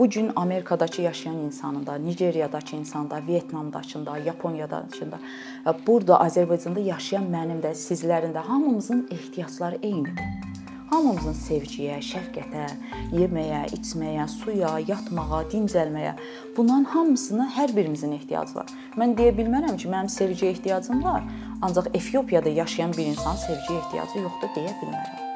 bu gün Amerikadakı yaşayan insanda, Nigeriyadakı insanda, Vyetnamdakında, Yaponiyadakında, burada Azərbaycanda yaşayan mənim də, sizlərin də hamımızın ehtiyacları eynidir. Hamımızın sevgiyə, şəfqətə, yeməyə, içməyə, suya, yatmağa, dincəlməyə, bunların hamısına hər birimizin ehtiyacı var. Mən deyə bilmərəm ki, mənim sevgiyə ehtiyacım var, ancaq Efiopiyada yaşayan bir insan sevgiyə ehtiyacı yoxdur deyə bilmərəm.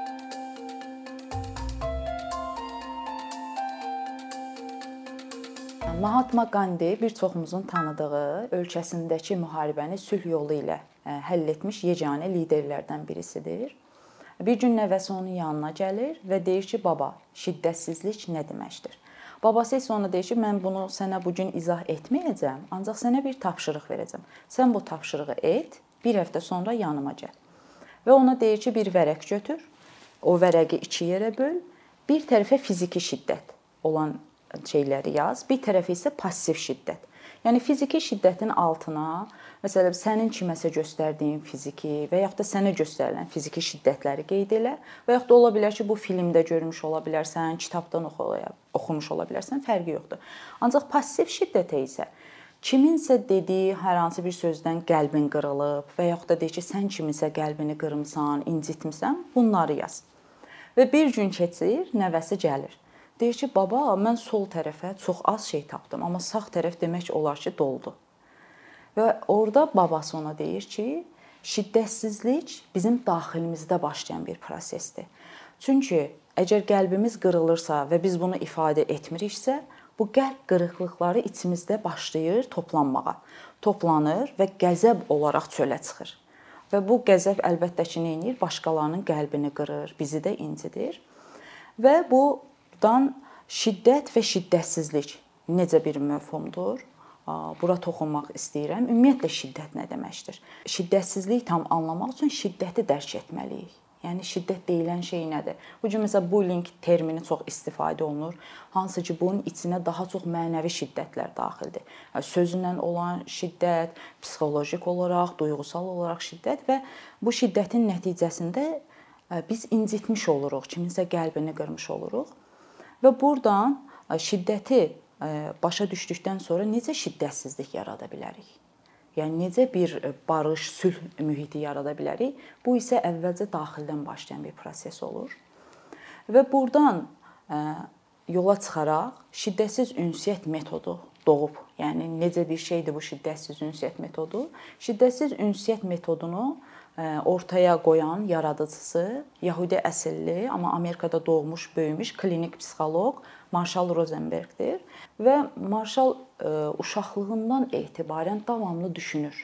Mahatma Gandhi bir çoxumuzun tanıdığı ölkəsindəki müharibəni sülh yolu ilə e, həll etmiş yeganə liderlərdən birisidir. Bir gün nəvəsi onun yanına gəlir və deyir ki, baba, şiddətsizlik nə deməkdir? Babası isə ona deyir ki, mən bunu sənə bu gün izah etməyəcəm, ancaq sənə bir tapşırıq verəcəm. Sən bu tapşırığı et, bir həftə sonra yanıma gəl. Və ona deyir ki, bir vərəq götür, o vərəqi 2 yerə böl, bir tərəfə fiziki şiddət olan şeyləri yaz, bir tərəfə isə passiv şiddət. Yəni fiziki şiddətin altına, məsələn, sənin kiməsə göstərdiyin fiziki və yaxud da sənə göstərilən fiziki şiddətləri qeyd elə və yaxud da ola bilər ki, bu filmdə görmüş ola bilərsən, kitabdan oxumuş ola bilərsən, fərqi yoxdur. Ancaq passiv şiddətə isə kiminsə dediyi hər hansı bir sözdən qəlbin qırılıb və yaxud da deyir ki, sən kiminsə qəlbini qırmısan, incitmisən, bunları yaz. Və bir gün keçir, nəvəsi gəlir. Deyir ki, baba, mən sol tərəfə çox az şey tapdım, amma sağ tərəf demək olar ki, doldu. Və orada babası ona deyir ki, şiddətsizlik bizim daxilimizdə başlayan bir prosesdir. Çünki əgər qəlbimiz qırılırsa və biz bunu ifadə etmiriksə, bu qəlb qırıqlıqları içimizdə başlayır toplanmağa. Toplanır və qəzəb olaraq çölə çıxır. Və bu qəzəb əlbəttə ki, nə edir? Başqalarının qəlbini qırır, bizi də incidir. Və bu Dan şiddət və şiddətsizlik necə bir məfhumdur? Bura toxunmaq istəyirəm. Ümumiyyətlə şiddət nə deməkdir? Şiddətsizlik tam anlamaq üçün şiddəti dərk etməliyik. Yəni şiddət deyilən şey nədir? Bu gün məsələn bullying termini çox istifadə olunur. Hansı ki, bunun içinə daha çox mənəvi şiddətlər daxildir. Sözlə olan şiddət, psixoloji olaraq, duyğusal olaraq şiddət və bu şiddətin nəticəsində biz incitmiş oluruq, kiminsə qəlbini qırmış oluruq. Və burdan şiddəti başa düşdükdən sonra necə şiddətsizlik yarada bilərik? Yəni necə bir barış, sülh mühiti yarada bilərik? Bu isə əvvəlcə daxildən başlayan bir proses olur. Və burdan yola çıxaraq şiddətsiz ünsiyyət metodu doğub. Yəni necə bir şeydir bu şiddətsiz ünsiyyət metodu? Şiddətsiz ünsiyyət metodunu ortaya qoyan yaradıcısı Yahudi əsilli, amma Amerikada doğmuş, böyümüş klinik psixoloq Marshall Rosenbergdir və Marshall uşaqlığından etibarən davamlı düşünür.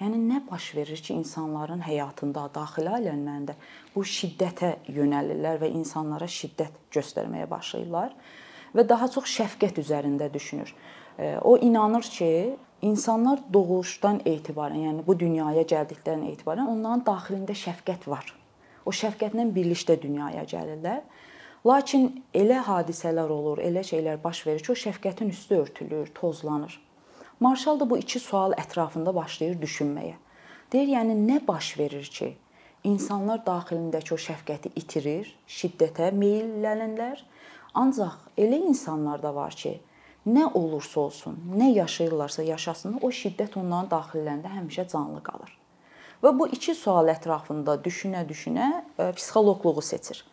Yəni nə baş verir ki, insanların həyatında, daxili aləmlərində bu şiddətə yönəlirlər və insanlara şiddət göstərməyə başlayırlar və daha çox şəfqət üzərində düşünür. O inanır ki, İnsanlar doğuşdan etibarən, yəni bu dünyaya gəldiklərindən etibarən onların daxilində şəfqət var. O şəfqətlə birlikdə dünyaya gəlirlər. Lakin elə hadisələr olur, elə şeylər baş verir ki, o şəfqətin üstü örtülür, tozlanır. Marshall da bu iki sual ətrafında başlayır düşünməyə. Deyir, yəni nə baş verir ki, insanlar daxilindəki o şəfqəti itirir, şiddətə meyllənirlər. Ancaq elə insanlar da var ki, nə olursa olsun, nə yaşayırlarsa yaşasınlar, o şiddət onların daxillərində həmişə canlı qalır. Və bu iki sual ətrafında düşünə-düşünə e, psixoloqluğu seçir.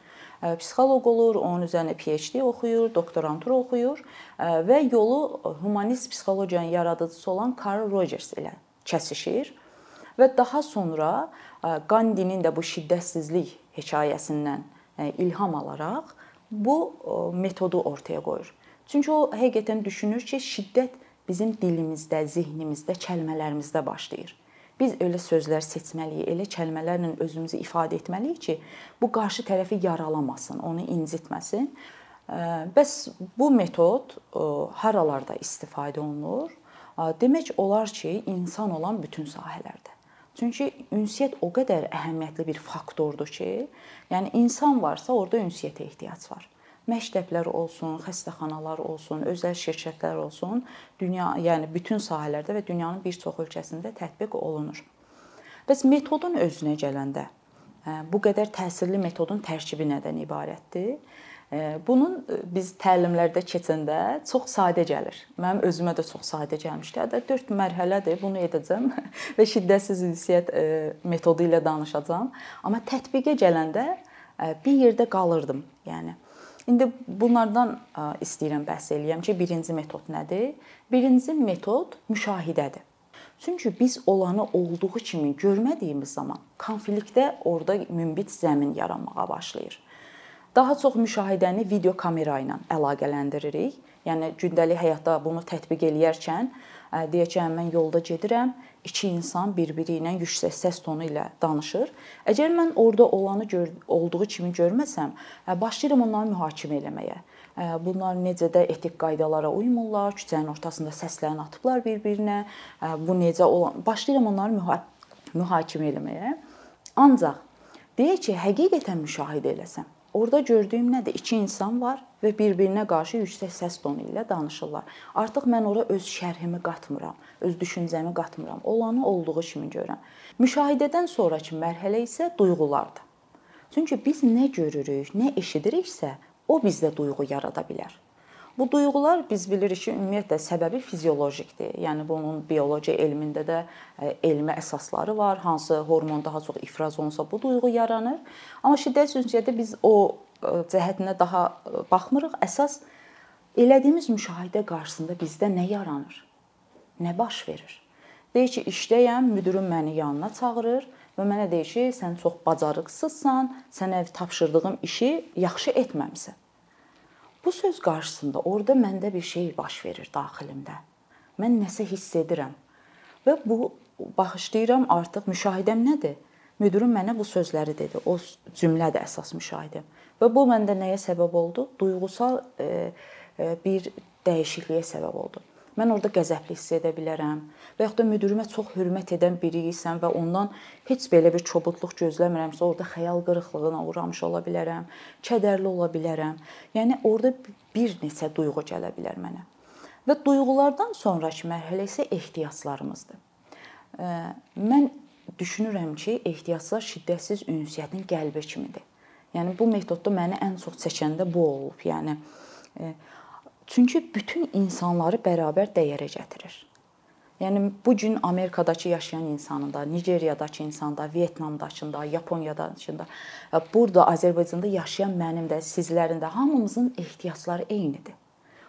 E, psixoloq olur, onun üzərinə PhD oxuyur, doktorantura oxuyur e, və yolu humanist psixologiyanın yaradıcısı olan Carl Rogers ilə kəsişir və daha sonra Gandinin də bu şiddətsizlik hekayəsindən ilham alaraq bu metodu ortaya qoyur. Çünki o həqiqətən düşünür ki, şiddət bizim dilimizdə, zehnimizdə, kəlmələrimizdə başlayır. Biz elə sözlər seçməliyik, elə kəlmələrlə özümüzü ifadə etməliyik ki, bu qarşı tərəfi yaralamasın, onu incitməsin. Bəs bu metod haralarda istifadə olunur? Demək olar ki, insan olan bütün sahələrdə. Çünki ünsiyyət o qədər əhəmiyyətli bir faktordur ki, yəni insan varsa, orada ünsiyyətə ehtiyac var məktəblər olsun, xəstəxanalar olsun, özəl şirkətlər olsun, dünya, yəni bütün sahələrdə və dünyanın bir çox ölkəsində tətbiq olunur. Bəs metodun özünə gələndə hə, bu qədər təsirli metodun tərkibi nədən ibarətdir? Bunun biz təlimlərdə keçəndə çox sadə gəlir. Mənim özümə də çox sadə gəlmişdi. Hətta 4 mərhələdir, bunu edəcəm və şiddətsiz ünsiyyət metodu ilə danışacağam. Amma tətbiqə gələndə bir yerdə qalırdım. Yəni indi bunlardan istəyirəm bəhs eləyəm ki, birinci metod nədir? Birinci metod müşahidədir. Çünki biz olanı olduğu kimi görmədiyimiz zaman konfliktdə orada münbit zəmin yaranmağa başlayır. Daha çox müşahidəni video kamera ilə əlaqələndiririk. Yəni gündəlik həyatda bunu tətbiq eləyərkən ki, mən yolda gedirəm, iki insan bir-biri ilə yüksək səs tonu ilə danışır. Əgər mən orada olanı gör, olduğu kimi görməsəm, başlayıram onları mühakimə eləməyə. Bunlar necə də etik qaydalara uymurlar, küçənin ortasında səslərini atıblar bir-birinə. Bu necə olan başlayıram onları müha mühakimə eləməyə. Ancaq deyək ki, həqiqətən müşahidə eləsəm, Orda gördüyüm nədir? İki insan var və bir-birinə qarşı yüksək səs tonu ilə danışırlar. Artıq mən ora öz şərhimi qatmıram, öz düşüncəmi qatmıram. Olanı olduğu kimi görürəm. Müşahidədən sonrakı mərhələ isə duyğulardır. Çünki biz nə görürük, nə eşidiriksə, o bizdə duyğu yarada bilər. Bu duyğular biz bilirik ki, ümumiyyətlə səbəbi fiziolojikdir. Yəni bunun biologiya elmində də e, elmi əsasları var. Hansı hormon daha çox ifraz olunsa bu duyğu yaranır. Amma şiddət ünsiyyətdə biz o e, cəhətinə daha e, baxmırıq. Əsas elədiyimiz müşahidə qarşısında bizdə nə yaranır? Nə baş verir? Deyir ki, işdəyəm, müdirim məni yanına çağırır və mənə deyir ki, sən çox bacarıqsızsan, sənə tapşırdığım işi yaxşı etməmisən. Bu söz qarşısında orada məndə bir şey baş verir daxilimdə. Mən nəsə hiss edirəm. Və bu bağışlayıram artıq müşahidəm nədir? Müdirim mənə bu sözləri dedi. O cümlədir əsas müşahidəm. Və bu məndə nəyə səbəb oldu? Duyğusal e, e, bir dəyişikliyə səbəb oldu. Mən orada qəzəbli hiss edə bilərəm və yaxud da müdirimə çox hörmət edən biri isən və ondan heç belə bir çobudluq gözləmirəmsə, orada xəyal qırıqlığına uğramış ola bilərəm, kədərli ola bilərəm. Yəni orada bir neçə duyğu gələ bilər mənə. Və duyğulardan sonrakı mərhələ isə ehtiyaclarımızdır. Mən düşünürəm ki, ehtiyaclar şiddətsiz ünsiyyətin qəlbi kimidir. Yəni bu metodda məni ən çox çəkəndə bu olub. Yəni Çünki bütün insanları bərabər dəyərə gətirir. Yəni bu gün Amerikadakı yaşayan insanda, Nigeriyadakı insanda, Vyetnamdakında, Yaponiyadakında, burada Azərbaycanda yaşayan mənim də, sizlərin də hamımızın ehtiyacları eynidir.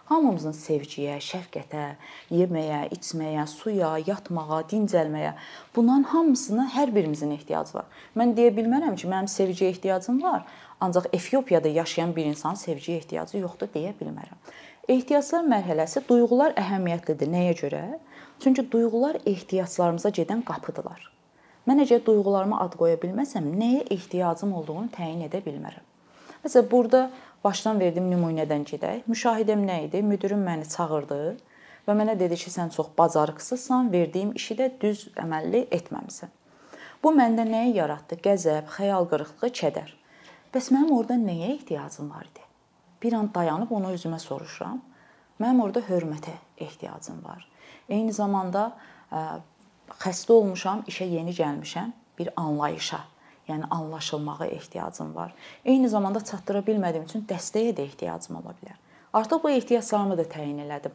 Hamımızın sevgiyə, şəfqətə, yeməyə, içməyə, suya, yatmağa, dincəlməyə, bunların hamısına hər birimizin ehtiyacı var. Mən deyə bilmərəm ki, mənim sevgiyə ehtiyacım var, ancaq Efiopiyada yaşayan bir insanın sevgiyə ehtiyacı yoxdur deyə bilmərəm. Ehtiyaclar mərhələsi duyğular əhəmiyyətlidir. Nəyə görə? Çünki duyğular ehtiyaclarımıza gedən qapıdılar. Mən əgər duyğularıma ad qoya bilməsəm, nəyə ehtiyacım olduğunu təyin edə bilmərəm. Məsələn, burada başdan verdiyim nümunədən gedək. Müşahidəm nə idi? Müdirim məni çağırdı və mənə dedi ki, sən çox bacarıqsızsan, verdiyim işi də düz əməlli etməmisən. Bu məndə nəyi yaratdı? Qəzəb, xəyal qırıqlığı, kədər. Bəs mənim orada nəyə ehtiyacım var idi? Bir an dayanıb onu özümə soruşuram. Mənim orada hörmətə ehtiyacım var. Eyni zamanda xəstə olmuşam, işə yeni gəlmişəm, bir anlayışa, yəni anlaşılmağa ehtiyacım var. Eyni zamanda çatdıra bilmədiyim üçün dəstəyə də ehtiyacım ola bilər. Artıq bu ehtiyaclarımı da təyin elədim.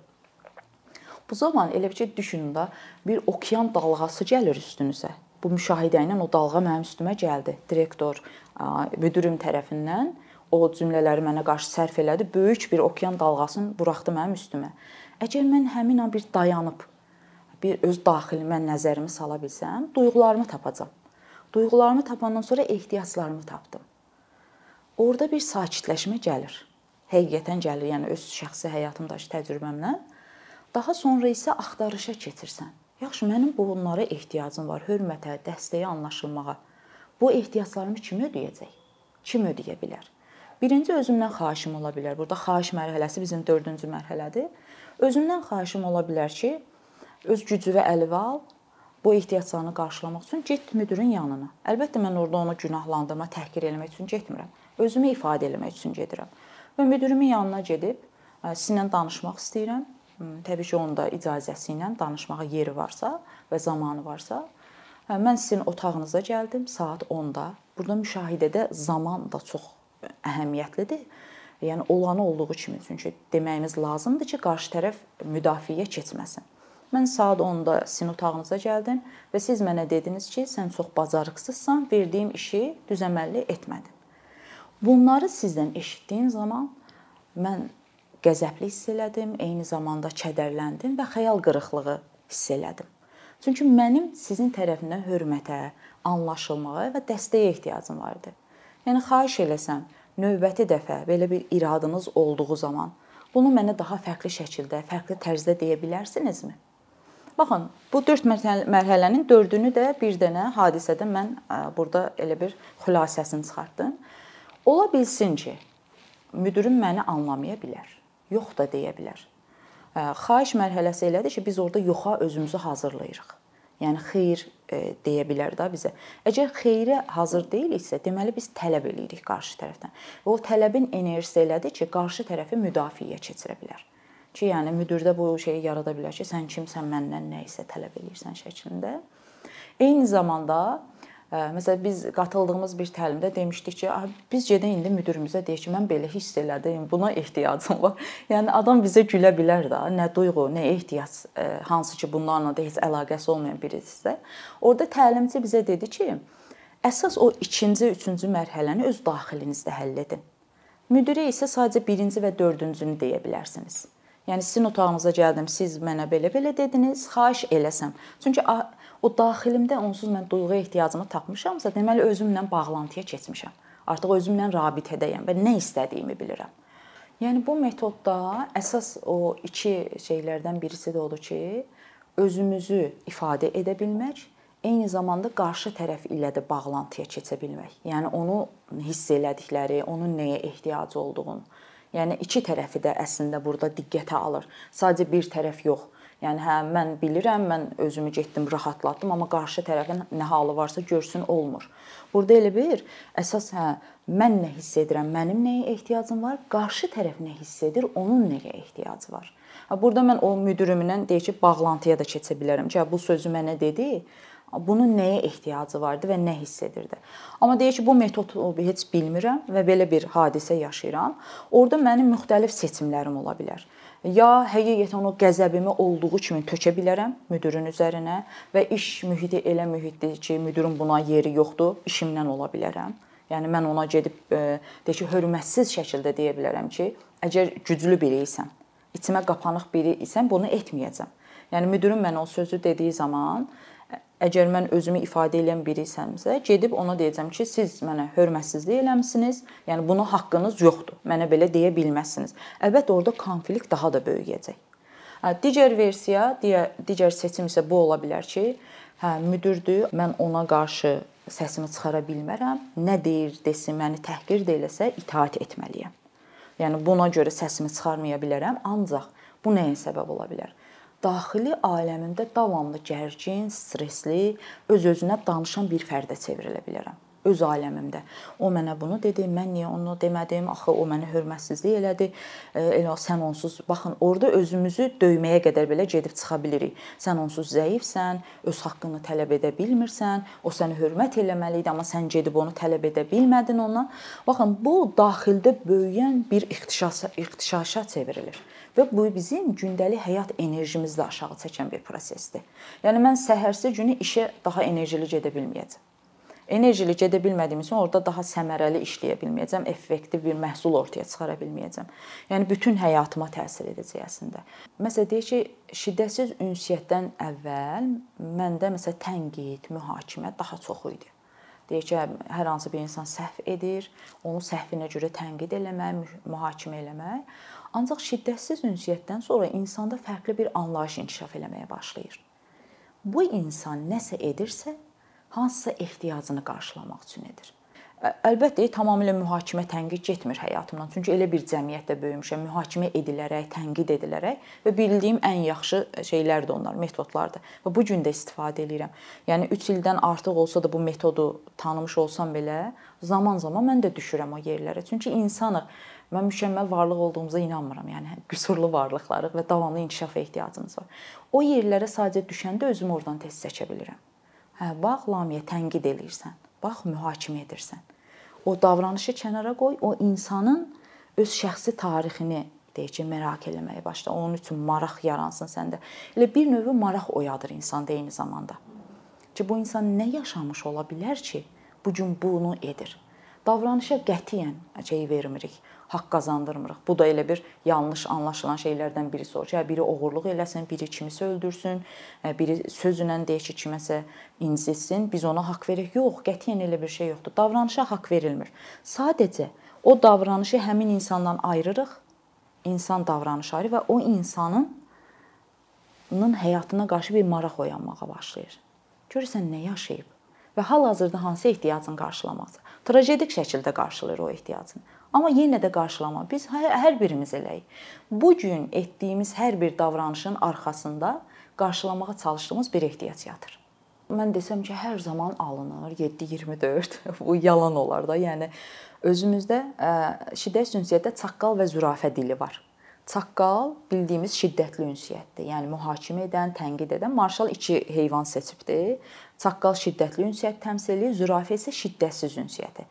Bu zaman elə bir şey düşünün də, bir okean dalğası gəlir üstünüzə. Bu müşahidə ilə o dalğa mənim üstümə gəldi. Direktor müdirim tərəfindən o cümlələri mənə qarşı sərf elədi, böyük bir okean dalğasını buraxdı mənim üstümə. Əgər mən həmin an bir dayanıb bir öz daxilimə nəzərimi sala bilsəm, duyğularımı tapacam. Duyğularımı tapandan sonra ehtiyaclarımı tapdım. Orda bir sakitləşmə gəlir. Həqiqətən gəlir, yəni öz şəxsi həyatımdakı təcrübəmdən. Daha sonra isə axtarışa keçirsən. Yaxşı, mənim bunlara ehtiyacım var, hörmətə, dəstəyə, anlaşılmağa. Bu ehtiyaclarımı kim ödəyəcək? Kim ödəyə bilər? Birinci özümdən xahişim ola bilər. Burada xahiş mərhələsi bizim 4-cü mərhələdir. Özümdən xahişim ola bilər ki, öz gücünü əliyə al. Bu ehtiyaclarını qarşılamaq üçün get müdirin yanına. Əlbəttə mən orada onu günahlandırma, təhqir etmək üçün getmirəm. Özümü ifadə etmək üçün gedirəm. Və müdirimin yanına gedib sizinlə danışmaq istəyirəm. Təbii ki, onun da icazəsi ilə danışmağa yeri varsa və zamanı varsa, mən sizin otağınıza gəldim saat 10-da. Burada müşahidədə zaman da çox əhəmiyyətlidir. Yəni olanı olduğu kimi çünki deməyimiz lazımdır ki, qarşı tərəf müdafiəyə keçməsin. Mən saat 10-da sin otağınıza gəldim və siz mənə dediniz ki, sən çox bacarıqsızsan, verdiyim işi düzəməlli etmədin. Bunları sizdən eşitdiyim zaman mən qəzəbli hiss elədim, eyni zamanda kədərləndim və xəyal qırıqlığı hiss elədim. Çünki mənim sizin tərəfindən hörmətə, anlaşılmağa və dəstəyə ehtiyacım var idi. Yəni xahiş eləsəm, növbəti dəfə belə bir iradınız olduğu zaman bunu mənə daha fərqli şəkildə, fərqli tərzdə deyə bilərsinizmi? Baxın, bu 4 mərhələnin 4-ünü də bir dənə hadisədən mən burada elə bir xülasəsini çıxartdım. Ola bilsin ki, müdirim məni anlamaya bilər. Yox da deyə bilər. Xahiş mərhələsi elədir ki, biz orada yoxa özümüzü hazırlayırıq. Yəni xeyir e, deyə bilər də bizə. Əgər xeyrə hazır deyiliksə, deməli biz tələb eləyirik qarşı tərəfdən. Və o tələbin enerjisi elədir ki, qarşı tərəfi müdafiəyə keçirə bilər. Ki, yəni müdirdə bu şeyi yarada bilər ki, sən kimsən, məndən nə isə tələb eləyirsən şəklində. Eyni zamanda Məsələn biz qatıldığımız bir təlimdə demişdik ki, biz gedək indi müdirimizə deyək ki, mən belə hiss elədim, buna ehtiyacım var. Yəni adam bizə gülə bilər də, nə duyğu, nə ehtiyac, hansı ki bunlarla da heç əlaqəsi olmayan birisisə. Orda təlimçi bizə dedi ki, əsas o ikinci, üçüncü mərhələni öz daxilinizdə həll edin. Müdirə isə sadəcə birinci və dördüncünü deyə bilərsiniz. Yəni sizin otağınıza gəldim, siz mənə belə-belə dediniz, xahiş eləsəm. Çünki o daxilimdə onsuz mən duyğu ehtiyacımı tapmışamsa, deməli özümlə bağlantıya keçmişəm. Artıq özümlə rabitədəyəm və nə istədiyimi bilirəm. Yəni bu metodda əsas o iki şeylərdən birisi də odur ki, özümüzü ifadə edə bilmək, eyni zamanda qarşı tərəf ilə də bağlantıya keçə bilmək. Yəni onu hiss elədikləri, onun nəyə ehtiyacı olduğunu. Yəni iki tərəfi də əslində burada diqqətə alır. Sadəcə bir tərəf yox. Yəni hə mən bilirəm, mən özümü getdim, rahatlatdım, amma qarşı tərəfin nə halı varsa görsün olmur. Burada elə bir əsas hə mən nə hiss edirəm, mənim nəyə ehtiyacım var, qarşı tərəf nə hiss edir, onun nəyə ehtiyacı var. Burada mən o müdirimlə deyək ki, bağlantıya da keçə bilərəm ki, bu sözü mənə dedi, bunun nəyə ehtiyacı vardı və nə hiss edirdi. Amma deyək ki, bu metodu heç bilmirəm və belə bir hadisə yaşayıram. Orda mənim müxtəlif seçimlərim ola bilər ya həqiqətən o qəzəbimi olduğu kimi tökə bilərəm müdirin üzərinə və iş mühiti elə mühitdir ki, müdirin buna yeri yoxdur, işimdən ola bilərəm. Yəni mən ona gedib e, deyək ki, hörmətsiz şəkildə deyə bilərəm ki, əgər güclü biri isən, içimə qapanıq biri isən, bunu etməyəcəm. Yəni müdirim mənə o sözü dediyi zaman Əgər mən özümü ifadə edən biri isəmsə, gedib ona deyəcəm ki, siz mənə hörmətsizlik eləmisiniz, yəni buna haqqınız yoxdur. Mənə belə deyə bilməzsiniz. Əlbəttə orada konflikt daha da böyüyəcək. Digər versiya, digər seçim isə bu ola bilər ki, hə, müdürdür, mən ona qarşı səsimi çıxara bilmərəm. Nə deyir, desin, məni təhqir də eləsə itaat etməliyəm. Yəni buna görə səsimi çıxarmaya bilərəm, ancaq bu nəyə səbəb ola bilər? Daxili aləmində davamlı gərgin, stressli, öz-özünə danışan bir fərdə çevrilə bilərəm öz aləmimdə. O mənə bunu dedi, mən niyə onu demədim? Axı o mənə hörmətsizlik elədi. E, elə sən onsuz baxın, orada özümüzü döyməyə qədər belə gedib çıxa bilirik. Sən onsuz zəifsən, öz haqqını tələb edə bilmirsən, o səni hörmət eləməli idi, amma sən gedib onu tələb edə bilmədin ondan. Baxın, bu daxildə böyüyən bir ixtişaşa ixtişaşa çevrilir və bu bizim gündəlik həyat enerjimizi də aşağı çəkən bir prosesdir. Yəni mən səhərsi günü işə daha enerjili gedə bilməyəcəm. Enerjili gedə bilmədiyim üçün orada daha səmərəli işləyə bilməyəcəm, effektiv bir məhsul ortaya çıxara bilməyəcəm. Yəni bütün həyatıma təsir edəcək əslində. Məsələn deyək ki, şiddətsiz ünsiyyətdən əvvəl məndə məsələn tənqid, mühakimə daha çox idi. Deyək ki, hər hansı bir insan səhv edir, onu səhvinə görə tənqid eləmək, mühakimə eləmək. Ancaq şiddətsiz ünsiyyətdən sonra insanda fərqli bir anlayış inkişaf eləməyə başlayır. Bu insan nəsə edirsə, hansısa ehtiyacını qarşılamaq üçün edir. Əlbəttə, tamamilə mühakimə, tənqid getmir həyatımdan. Çünki elə bir cəmiyyətdə böyümüşəm, mühakimə edilərək, tənqid edilərək və bildiyim ən yaxşı şeylərdir onlar, metodlardır. Və bu gün də istifadə edirəm. Yəni 3 ildən artıq olsa da bu metodu tanımış olsam belə, zaman-zaman mən də düşürəm o yerlərə. Çünki insanıq Mən mükəmməl varlıq olduğumuza inanmıram. Yəni qüsurlu varlıqlarıq və davamlı inkişafa ehtiyacımız var. O yerlərə sadəcə düşəndə özümü oradan tez çəkə bilirəm. Hə, bax, lamiyə tənqid eləyirsən. Bax, mühakimə edirsən. O davranışı kənara qoy, o insanın öz şəxsi tarixini deyək ki, merak eləməyə başla. Onun üçün maraq yaransın səndə. Elə bir növ maraq oyadır insanda eyni zamanda. Ki bu insan nə yaşamış ola bilər ki, bu gün bunu edir. Davranışa qətiyyən şey vermirik, haqq qazandırmırıq. Bu da elə bir yanlış anlaşılan şeylərdən birisi olur. Ya biri oğurluq eləsin, biri kimisə öldürsün, biri sözünlə deyək ki, kiməsə incitsin, biz ona haqq veririk. Yox, qətiyyən elə bir şey yoxdur. Davranışa haqq verilmir. Sadəcə o davranışı həmin insandan ayırırıq. İnsan davranışı ayrı və o insanın həyatına qarşı bir maraq oyanmağa başlayır. Görürsən nə yaşayıb və hal-hazırda hansı ehtiyacını qarşılamaq trajedik şəkildə qarşılayır o ehtiyacını. Amma yenə də qarşılama. Biz hər, hər birimiz eləyik. Bu gün etdiyimiz hər bir davranışın arxasında qarşılamağa çalışdığımız bir ehtiyac yatır. Mən desəm ki, hər zaman alınır 7-24. Bu yalan olar da. Yəni özümüzdə şiddət ünsiyyətdə çaqqal və zürafə dili var. Çaqqal bildiyimiz şiddətli ünsiyyətdir. Yəni mühakimə edən, tənqid edən marşal iki heyvan seçibdi. Çaqqal şiddətli ünsiyyət təmsil edir, zürafə isə şiddətsiz ünsiyyəti.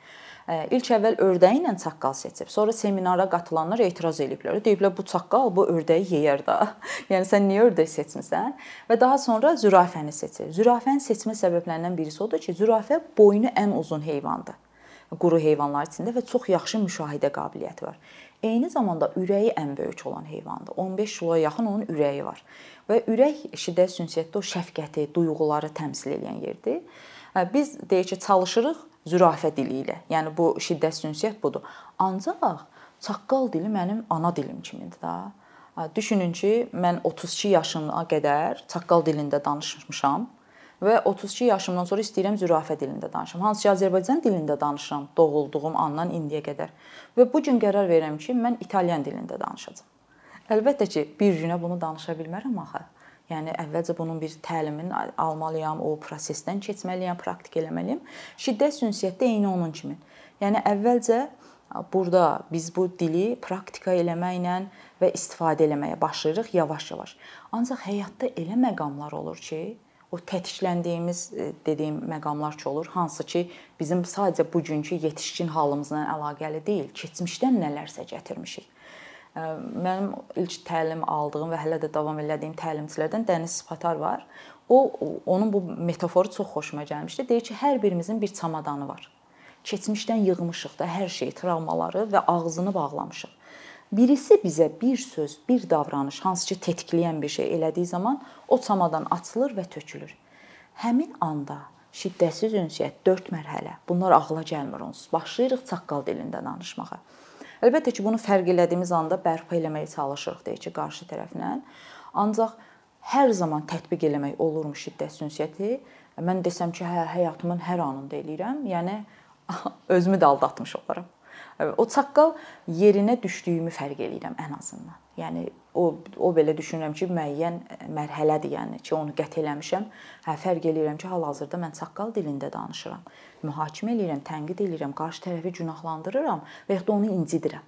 İlk əvvəl ördəyi ilə çaqqal seçib. Sonra seminara qatılanlar etiraz ediblər. Deyiblər bu çaqqal bu ördəyi yeyər də. yəni sən niyə ördək seçmisən? Və daha sonra zürafəni seçir. Zürafənin seçmə səbəblərindən birisi odur ki, zürafə boynu ən uzun heyvandır quru heyvanlar içində və çox yaxşı müşahidə qabiliyyəti var. Eyni zamanda ürəyi ən böyük olan heyvandır. 15 kiloya yaxın onun ürəyi var. Və ürək şiddət sünsiyyətdə o şəfqəti, duyğuları təmsil edən yerdir. Biz deyək ki, çalışırıq zürafə dili ilə. Yəni bu şiddət sünsiyyət budur. Ancaq çaqqal dili mənim ana dilim kimidir da. Düşünün ki, mən 32 yaşına qədər çaqqal dilində danışmışam və 32 yaşımdan sonra istəyirəm zürafə dilində danışım. Hansı ki, Azərbaycan dilində danışıram doğulduğum andan indiyə qədər. Və bu gün qərar verirəm ki, mən italyan dilində danışacağam. Əlbəttə ki, bir günə bunu danışa bilmərəm axı. Yəni əvvəlcə bunun bir təlimini almalıyam, o prosesdən keçməliyəm, praktik eləməliyəm. Şiddət sünsiyyətdə eyni onun kimi. Yəni əvvəlcə burada biz bu dili praktika eləməklə və istifadə eləməyə başlayırıq yavaş-yavaş. Ancaq həyatda elə məqamlar olur ki, o tətikləndiyimiz e, dediyim məqamlar ki olur, hansı ki bizim sadəcə bugünkü yetişkin halımızla əlaqəli deyil, keçmişdən nələrsə gətirmişik. E, mənim ilk təlim aldığım və hələ də davam elədiyim təlimçilərdən Dəniz Spatar var. O onun bu metaforu çox xoşuma gəlmişdi. Deyir ki, hər birimizin bir çamadanı var. Keçmişdən yığmışıq da hər şeyi, travmaları və ağzını bağlamışıq. Birisi bizə bir söz, bir davranış, hansı ki tetikləyən bir şey elədiyi zaman o çamadan açılır və tökülür. Həmin anda şiddətsiz ünsiyyət 4 mərhələ. Bunlar ağla gəlmir onsuz. Başlayırıq çaqqal dilində danışmağa. Əlbəttə ki, bunu fərq elədiyimiz anda bərpa eləməyə çalışırıq deyək ki, qarşı tərəflə. Ancaq hər zaman tətbiq eləmək olurmu şiddətsiz ünsiyyəti? Mən desəm ki, hə, həyatımın hər anında eləyirəm. Yəni özümü də aldatmış olaram. O çaqqal yerinə düşdüyümü fərq eləyirəm ən azından. Yəni o o belə düşünürəm ki, müəyyən mərhələdir, yəni ki, onu qət eləmişəm. Hə, fərq eləyirəm ki, hal-hazırda mən çaqqal dilində danışıram. Mühakimə eləyirəm, tənqid eləyirəm, qarşı tərəfi günahlandırıram və ya da onu incidirəm.